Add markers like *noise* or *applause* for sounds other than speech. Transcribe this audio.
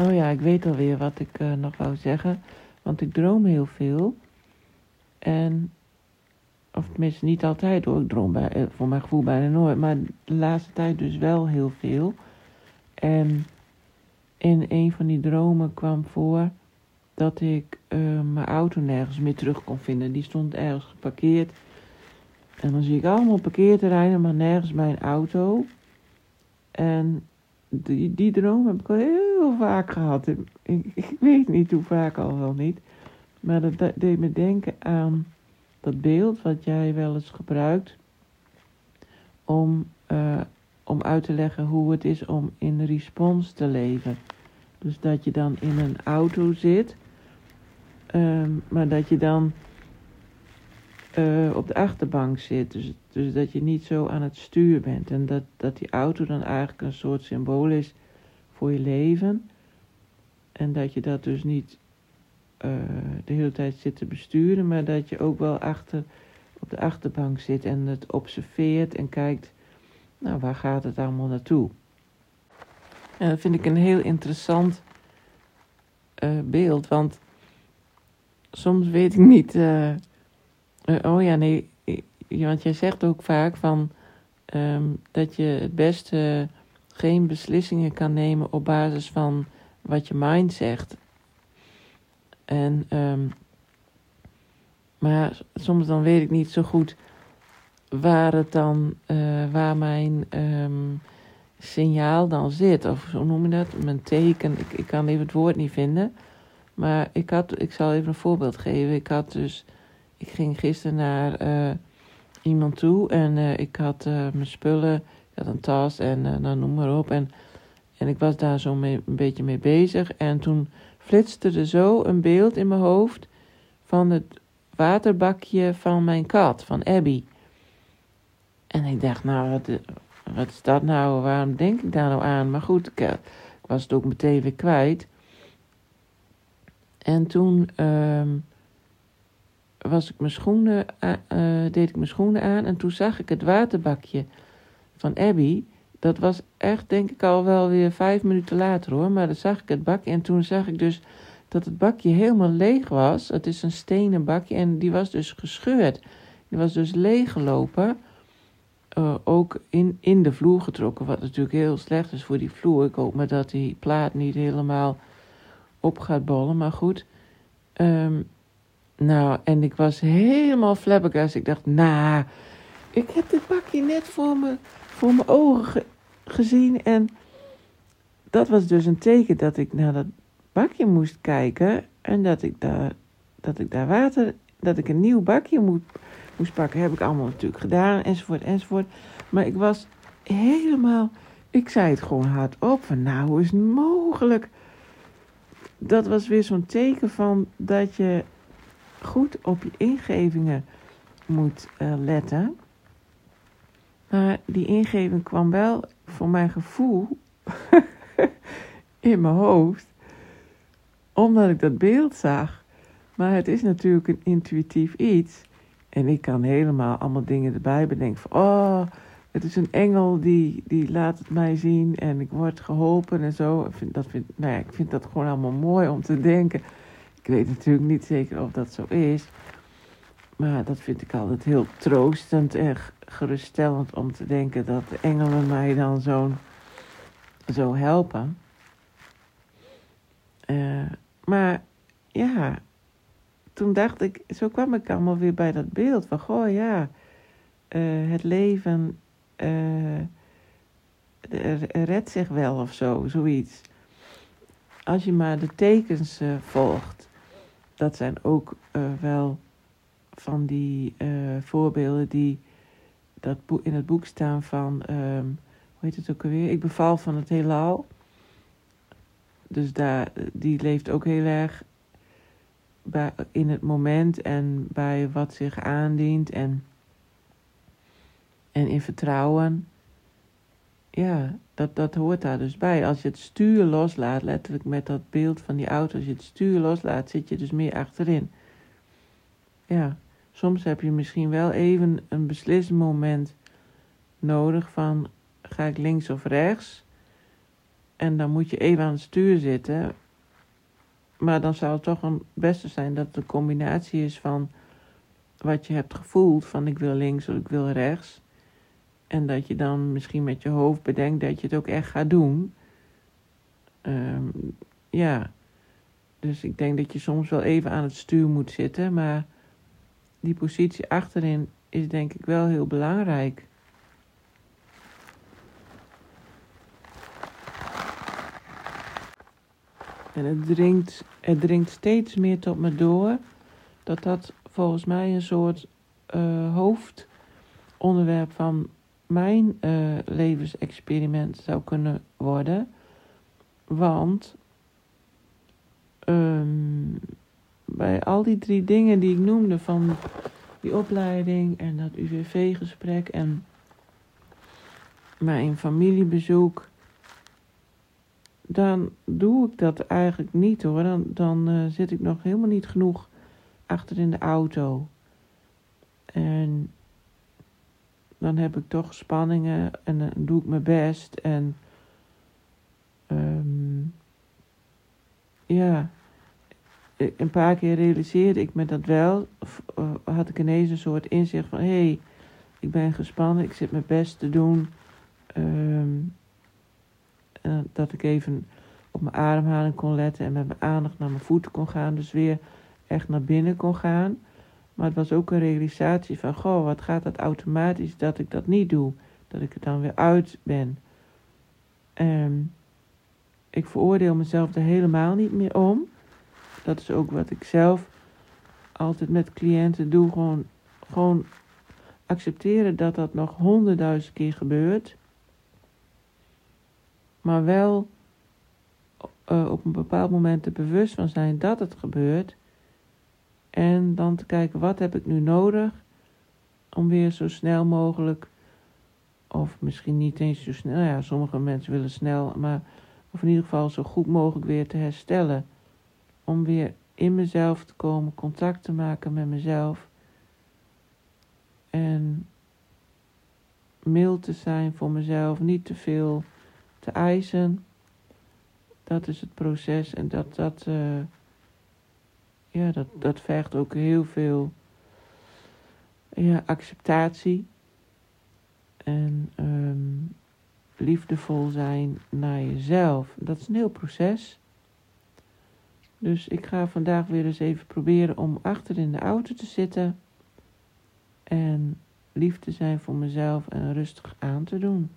Oh ja, ik weet alweer wat ik eh, nog wou zeggen. Want ik droom heel veel. En, of tenminste niet altijd hoor. Ik droom bij, eh, voor mijn gevoel bijna nooit. Maar de laatste tijd dus wel heel veel. En in een van die dromen kwam voor dat ik eh, mijn auto nergens meer terug kon vinden. Die stond ergens geparkeerd. En dan zie ik allemaal parkeerterreinen, maar nergens mijn auto. En die, die droom heb ik al heel vaak gehad. Ik, weet niet hoe vaak al wel niet. Maar dat de- deed me denken aan dat beeld wat jij wel eens gebruikt. Om, eh, om uit te leggen hoe het is om in respons te leven. Dus dat je dan in een auto zit. ehm, maar dat je dan eh, op de achterbank zit. Dus, dus dat je niet zo aan het stuur bent. En dat, dat die auto dan eigenlijk een soort symbool is voor je leven. En dat je dat dus niet eh, de hele tijd zit te besturen, maar dat je ook wel achter op de achterbank zit en het observeert en kijkt, nou waar gaat het allemaal naartoe? En dat vind ik een heel interessant eh, beeld, want soms weet ik niet. Eh, oh ja, nee, want jij zegt ook vaak van ehm, dat je het beste geen beslissingen kan nemen op basis van wat je mind zegt. En, ehm, maar soms dan weet ik niet zo goed waar het dan, eh, waar mijn ehm, signaal dan zit. Of hoe noem je dat? Mijn teken. Ik, ik kan even het woord niet vinden. Maar ik had, ik zal even een voorbeeld geven. Ik had dus, ik ging gisteren naar eh, iemand toe en eh, ik had eh, mijn spullen, ik had een tas en eh, nou noem maar op. En, en ik was daar zo een beetje mee bezig. En toen flitste er zo een beeld in mijn hoofd van het waterbakje van mijn kat, van Abby. En ik dacht, nou, wat, is dat nou? Waarom denk ik daar nou aan? Maar goed, ik, ik was het ook meteen weer kwijt. En toen ehm, was ik mijn schoenen, eh, deed ik mijn schoenen aan en toen zag ik het waterbakje van Abby. Dat was echt, denk ik, al wel weer vijf minuten later hoor. Maar dan zag ik het bakje en toen zag ik dus dat het bakje helemaal leeg was. Het is een stenen bakje en die was dus gescheurd. Die was dus leeggelopen. eh, ook in, in de vloer getrokken, wat natuurlijk heel slecht is voor die vloer. Ik hoop maar dat die plaat niet helemaal op gaat bollen, maar goed. Ehm, nou, en ik was helemaal flabbergast. Ik dacht, nou, ik heb dit bakje net voor, me, voor mijn ogen ge- gezien. En dat was dus een teken dat ik naar dat bakje moest kijken. En dat ik daar, dat ik daar water, dat ik een nieuw bakje moet, moest pakken. Heb ik allemaal natuurlijk gedaan, enzovoort, enzovoort. Maar ik was helemaal, ik zei het gewoon hardop. Van nou, hoe is het mogelijk? Dat was weer zo'n teken van dat je goed op je ingevingen moet eh, letten. Maar die ingeving kwam wel voor mijn gevoel *laughs* in mijn hoofd, omdat ik dat beeld zag. Maar het is natuurlijk een intuïtief iets. En ik kan helemaal allemaal dingen erbij bedenken. Van, oh, het is een engel die, die laat het mij zien en ik word geholpen en zo. Ik vind, dat vind, nou ja, ik vind dat gewoon allemaal mooi om te denken. Ik weet natuurlijk niet zeker of dat zo is. Maar dat vind ik altijd heel troostend en geruststellend om te denken dat de engelen mij dan zo, zo helpen. Eh, maar ja, toen dacht ik, zo kwam ik allemaal weer bij dat beeld van, goh ja, eh, het leven eh, redt zich wel of zo, zoiets. Als je maar de tekens volgt, dat zijn ook eh, wel van die eh, voorbeelden die dat in het boek staan van, ehm, hoe heet het ook alweer? Ik beval van het heelal. Dus daar, die leeft ook heel erg bij, in het moment en bij wat zich aandient en, en in vertrouwen. Ja, dat, dat hoort daar dus bij. Als je het stuur loslaat, letterlijk met dat beeld van die auto, als je het stuur loslaat, zit je dus meer achterin. Ja, soms heb je misschien wel even een beslissmoment nodig van ga ik links of rechts. En dan moet je even aan het stuur zitten. Maar dan zou het toch een beste zijn dat het een combinatie is van wat je hebt gevoeld: van ik wil links of ik wil rechts. En dat je dan misschien met je hoofd bedenkt dat je het ook echt gaat doen. Ehm, ja, dus ik denk dat je soms wel even aan het stuur moet zitten, maar die positie achterin is denk ik wel heel belangrijk. En het dringt, het dringt steeds meer tot me door dat dat volgens mij een soort uh, hoofdonderwerp van mijn uh, levensexperiment zou kunnen worden. Want um, bij al die drie dingen die ik noemde, van die opleiding en dat UWV-gesprek en mijn familiebezoek, dan doe ik dat eigenlijk niet hoor. Dan, dan uh, zit ik nog helemaal niet genoeg achter in de auto. En dan heb ik toch spanningen en dan doe ik mijn best. En um, ja, een paar keer realiseerde ik me dat wel. Uh, had ik ineens een soort inzicht van: hé, hey, ik ben gespannen, ik zit mijn best te doen. Um, dat ik even op mijn ademhaling kon letten en met mijn aandacht naar mijn voeten kon gaan. Dus weer echt naar binnen kon gaan. Maar het was ook een realisatie van: goh, wat gaat dat automatisch dat ik dat niet doe? Dat ik er dan weer uit ben. Um, ik veroordeel mezelf er helemaal niet meer om. Dat is ook wat ik zelf altijd met cliënten doe. Gewoon, gewoon accepteren dat dat nog honderdduizend keer gebeurt. Maar wel uh, op een bepaald moment er bewust van zijn dat het gebeurt. En dan te kijken, wat heb ik nu nodig om weer zo snel mogelijk, of misschien niet eens zo snel, ja, sommige mensen willen snel, maar of in ieder geval zo goed mogelijk weer te herstellen. Om weer in mezelf te komen, contact te maken met mezelf. En mild te zijn voor mezelf, niet te veel te eisen. Dat is het proces en dat, dat, uh, ja, dat, dat vergt ook heel veel ja, acceptatie. En um, liefdevol zijn naar jezelf. Dat is een heel proces. Dus ik ga vandaag weer eens even proberen om achter in de auto te zitten. En lief te zijn voor mezelf en rustig aan te doen.